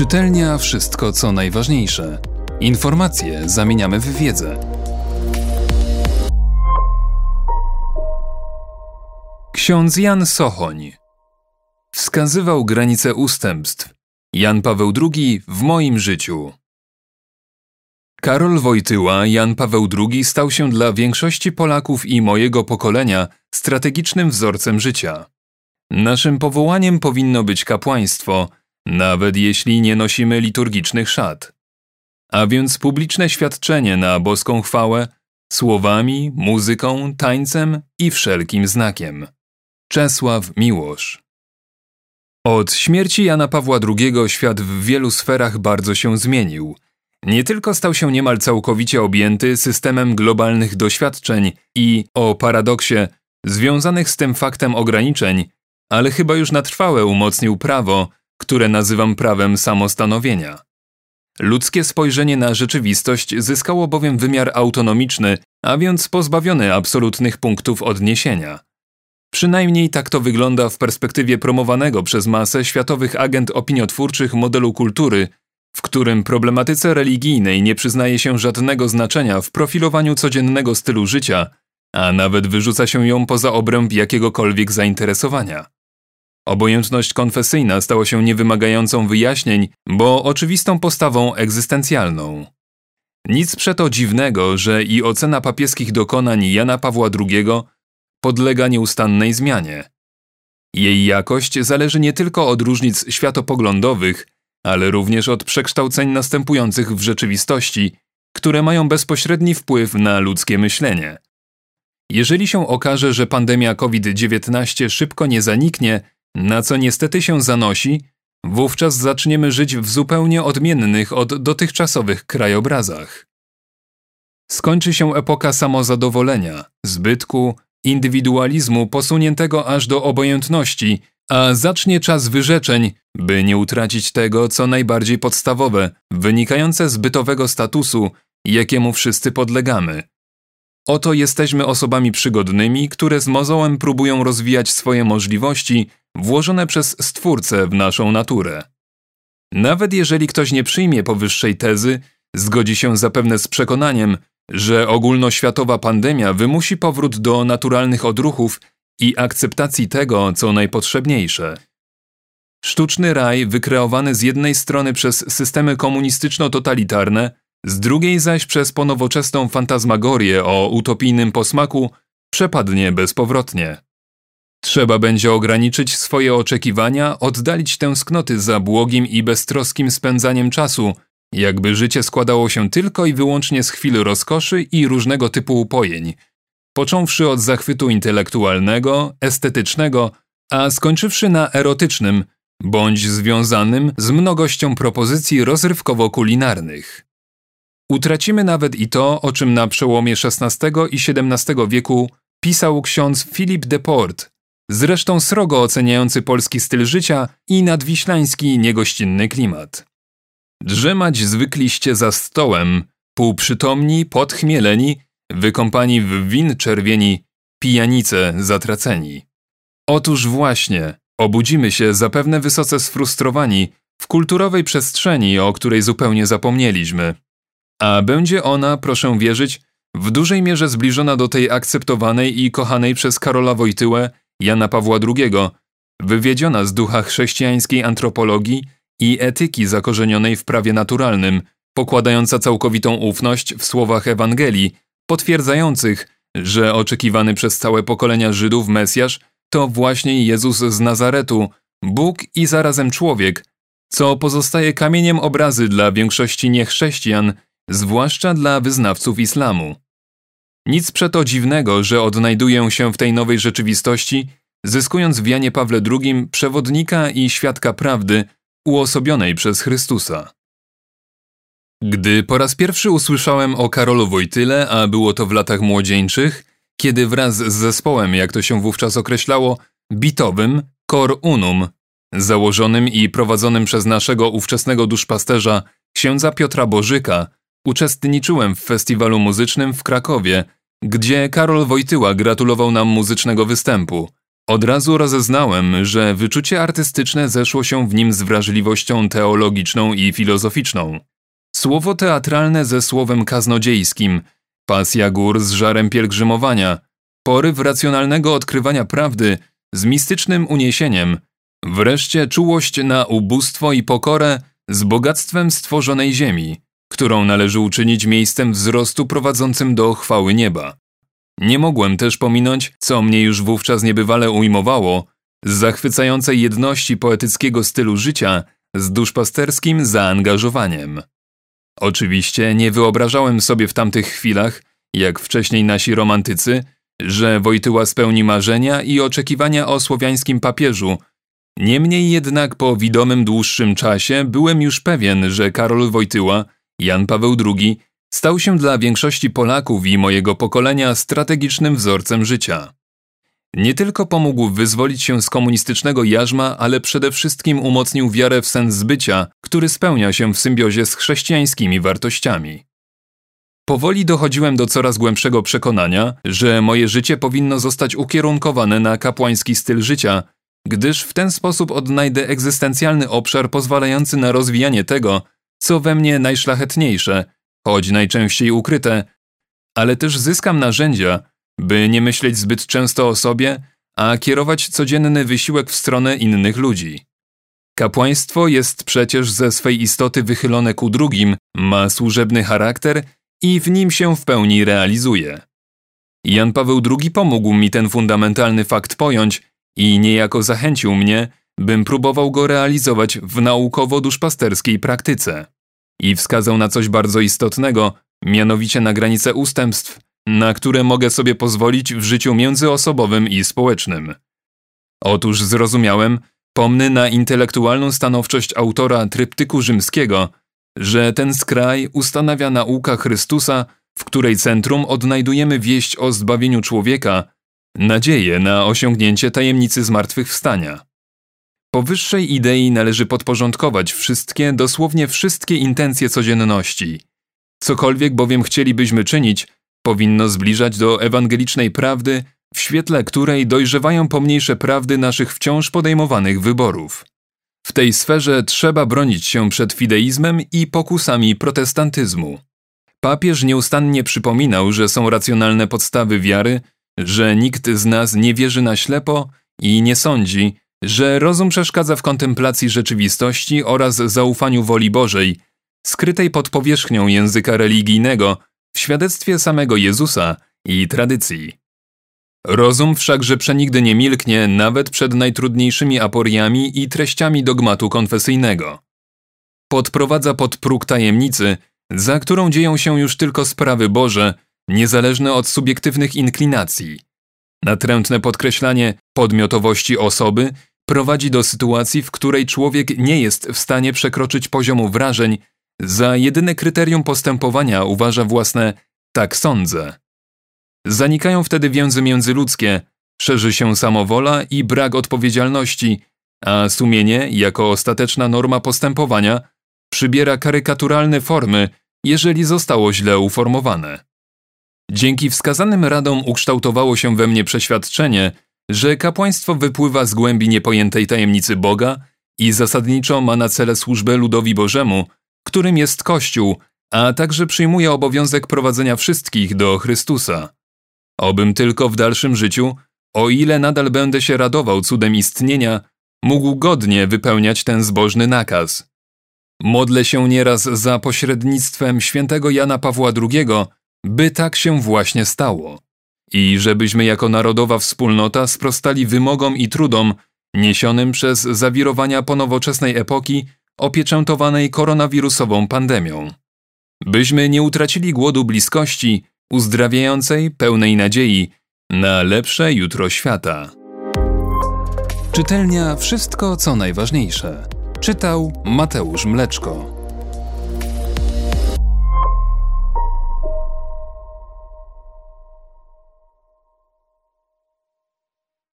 Czytelnia wszystko co najważniejsze. Informacje zamieniamy w wiedzę. Ksiądz Jan Sochoń wskazywał granice ustępstw. Jan Paweł II w moim życiu. Karol Wojtyła, Jan Paweł II stał się dla większości Polaków i mojego pokolenia strategicznym wzorcem życia. Naszym powołaniem powinno być kapłaństwo, nawet jeśli nie nosimy liturgicznych szat. A więc publiczne świadczenie na boską chwałę słowami, muzyką, tańcem i wszelkim znakiem. Czesław Miłosz Od śmierci Jana Pawła II świat w wielu sferach bardzo się zmienił. Nie tylko stał się niemal całkowicie objęty systemem globalnych doświadczeń i, o paradoksie, związanych z tym faktem ograniczeń, ale chyba już na trwałe umocnił prawo, które nazywam prawem samostanowienia. Ludzkie spojrzenie na rzeczywistość zyskało bowiem wymiar autonomiczny, a więc pozbawiony absolutnych punktów odniesienia. Przynajmniej tak to wygląda w perspektywie promowanego przez masę światowych agent opiniotwórczych modelu kultury, w którym problematyce religijnej nie przyznaje się żadnego znaczenia w profilowaniu codziennego stylu życia, a nawet wyrzuca się ją poza obręb jakiegokolwiek zainteresowania. Obojętność konfesyjna stała się niewymagającą wyjaśnień, bo oczywistą postawą egzystencjalną. Nic przeto dziwnego, że i ocena papieskich dokonań Jana Pawła II podlega nieustannej zmianie. Jej jakość zależy nie tylko od różnic światopoglądowych, ale również od przekształceń następujących w rzeczywistości, które mają bezpośredni wpływ na ludzkie myślenie. Jeżeli się okaże, że pandemia COVID-19 szybko nie zaniknie, na co niestety się zanosi, wówczas zaczniemy żyć w zupełnie odmiennych od dotychczasowych krajobrazach. Skończy się epoka samozadowolenia, zbytku, indywidualizmu posuniętego aż do obojętności, a zacznie czas wyrzeczeń, by nie utracić tego, co najbardziej podstawowe, wynikające z bytowego statusu, jakiemu wszyscy podlegamy. Oto jesteśmy osobami przygodnymi, które z mozołem próbują rozwijać swoje możliwości włożone przez Stwórcę w naszą naturę. Nawet jeżeli ktoś nie przyjmie powyższej tezy, zgodzi się zapewne z przekonaniem, że ogólnoświatowa pandemia wymusi powrót do naturalnych odruchów i akceptacji tego, co najpotrzebniejsze. Sztuczny raj, wykreowany z jednej strony przez systemy komunistyczno-totalitarne, z drugiej zaś przez ponowoczesną fantazmagorię o utopijnym posmaku, przepadnie bezpowrotnie. Trzeba będzie ograniczyć swoje oczekiwania, oddalić tęsknoty za błogim i beztroskim spędzaniem czasu, jakby życie składało się tylko i wyłącznie z chwil rozkoszy i różnego typu upojeń, począwszy od zachwytu intelektualnego, estetycznego, a skończywszy na erotycznym, bądź związanym z mnogością propozycji rozrywkowo-kulinarnych. Utracimy nawet i to, o czym na przełomie XVI i XVII wieku pisał ksiądz Philip de Port, zresztą srogo oceniający polski styl życia i nadwiślański niegościnny klimat. Drzemać zwykliście za stołem, półprzytomni, podchmieleni, wykąpani w win czerwieni, pijanice zatraceni. Otóż właśnie, obudzimy się zapewne wysoce sfrustrowani w kulturowej przestrzeni, o której zupełnie zapomnieliśmy. A będzie ona, proszę wierzyć, w dużej mierze zbliżona do tej akceptowanej i kochanej przez Karola Wojtyłę Jana Pawła II, wywiedziona z ducha chrześcijańskiej antropologii i etyki zakorzenionej w prawie naturalnym, pokładająca całkowitą ufność w słowach Ewangelii, potwierdzających, że oczekiwany przez całe pokolenia Żydów Mesjasz to właśnie Jezus z Nazaretu, Bóg i zarazem człowiek, co pozostaje kamieniem obrazy dla większości niechrześcijan, zwłaszcza dla wyznawców islamu. Nic przeto dziwnego, że odnajduję się w tej nowej rzeczywistości, zyskując w Janie Pawle II przewodnika i świadka prawdy uosobionej przez Chrystusa. Gdy po raz pierwszy usłyszałem o Karolu Wojtyle, a było to w latach młodzieńczych, kiedy wraz z zespołem, jak to się wówczas określało, bitowym Cor Unum, założonym i prowadzonym przez naszego ówczesnego duszpasterza księdza Piotra Bożyka, Uczestniczyłem w festiwalu muzycznym w Krakowie, gdzie Karol Wojtyła gratulował nam muzycznego występu. Od razu rozeznałem, że wyczucie artystyczne zeszło się w nim z wrażliwością teologiczną i filozoficzną. Słowo teatralne ze słowem kaznodziejskim, pasja gór z żarem pielgrzymowania, poryw racjonalnego odkrywania prawdy z mistycznym uniesieniem, wreszcie czułość na ubóstwo i pokorę z bogactwem stworzonej ziemi, którą należy uczynić miejscem wzrostu prowadzącym do chwały nieba. Nie mogłem też pominąć, co mnie już wówczas niebywale ujmowało, z zachwycającej jedności poetyckiego stylu życia z duszpasterskim zaangażowaniem. Oczywiście nie wyobrażałem sobie w tamtych chwilach, jak wcześniej nasi romantycy, że Wojtyła spełni marzenia i oczekiwania o słowiańskim papieżu. Niemniej jednak po widomym dłuższym czasie byłem już pewien, że Karol Wojtyła, Jan Paweł II, stał się dla większości Polaków i mojego pokolenia strategicznym wzorcem życia. Nie tylko pomógł wyzwolić się z komunistycznego jarzma, ale przede wszystkim umocnił wiarę w sens bycia, który spełnia się w symbiozie z chrześcijańskimi wartościami. Powoli dochodziłem do coraz głębszego przekonania, że moje życie powinno zostać ukierunkowane na kapłański styl życia, gdyż w ten sposób odnajdę egzystencjalny obszar pozwalający na rozwijanie tego, co we mnie najszlachetniejsze, choć najczęściej ukryte, ale też zyskam narzędzia, by nie myśleć zbyt często o sobie, a kierować codzienny wysiłek w stronę innych ludzi. Kapłaństwo jest przecież ze swej istoty wychylone ku drugim, ma służebny charakter i w nim się w pełni realizuje. Jan Paweł II pomógł mi ten fundamentalny fakt pojąć i niejako zachęcił mnie, bym próbował go realizować w naukowo-duszpasterskiej praktyce. I wskazał na coś bardzo istotnego, mianowicie na granice ustępstw, na które mogę sobie pozwolić w życiu międzyosobowym i społecznym. Otóż zrozumiałem, pomny na intelektualną stanowczość autora tryptyku rzymskiego, że ten skraj ustanawia nauka Chrystusa, w której centrum odnajdujemy wieść o zbawieniu człowieka, nadzieję na osiągnięcie tajemnicy zmartwychwstania. Powyższej idei należy podporządkować wszystkie, dosłownie wszystkie intencje codzienności. Cokolwiek bowiem chcielibyśmy czynić, powinno zbliżać do ewangelicznej prawdy, w świetle której dojrzewają pomniejsze prawdy naszych wciąż podejmowanych wyborów. W tej sferze trzeba bronić się przed fideizmem i pokusami protestantyzmu. Papież nieustannie przypominał, że są racjonalne podstawy wiary, że nikt z nas nie wierzy na ślepo i nie sądzi, że rozum przeszkadza w kontemplacji rzeczywistości oraz zaufaniu woli Bożej, skrytej pod powierzchnią języka religijnego, w świadectwie samego Jezusa i tradycji. Rozum wszakże przenigdy nie milknie nawet przed najtrudniejszymi aporiami i treściami dogmatu konfesyjnego. Podprowadza pod próg tajemnicy, za którą dzieją się już tylko sprawy Boże, niezależne od subiektywnych inklinacji. Natrętne podkreślanie podmiotowości osoby prowadzi do sytuacji, w której człowiek nie jest w stanie przekroczyć poziomu wrażeń, za jedyne kryterium postępowania uważa własne tak sądzę. Zanikają wtedy więzy międzyludzkie, szerzy się samowola i brak odpowiedzialności, a sumienie, jako ostateczna norma postępowania, przybiera karykaturalne formy, jeżeli zostało źle uformowane. Dzięki wskazanym radom ukształtowało się we mnie przeświadczenie, że kapłaństwo wypływa z głębi niepojętej tajemnicy Boga i zasadniczo ma na cele służbę ludowi Bożemu, którym jest Kościół, a także przyjmuje obowiązek prowadzenia wszystkich do Chrystusa. Obym tylko w dalszym życiu, o ile nadal będę się radował cudem istnienia, mógł godnie wypełniać ten zbożny nakaz. Modlę się nieraz za pośrednictwem świętego Jana Pawła II, by tak się właśnie stało. I żebyśmy jako narodowa wspólnota sprostali wymogom i trudom niesionym przez zawirowania ponowoczesnej epoki opieczętowanej koronawirusową pandemią. Byśmy nie utracili głodu bliskości, uzdrawiającej, pełnej nadziei na lepsze jutro świata. Czytelnia Wszystko co najważniejsze. Czytał Mateusz Mleczko.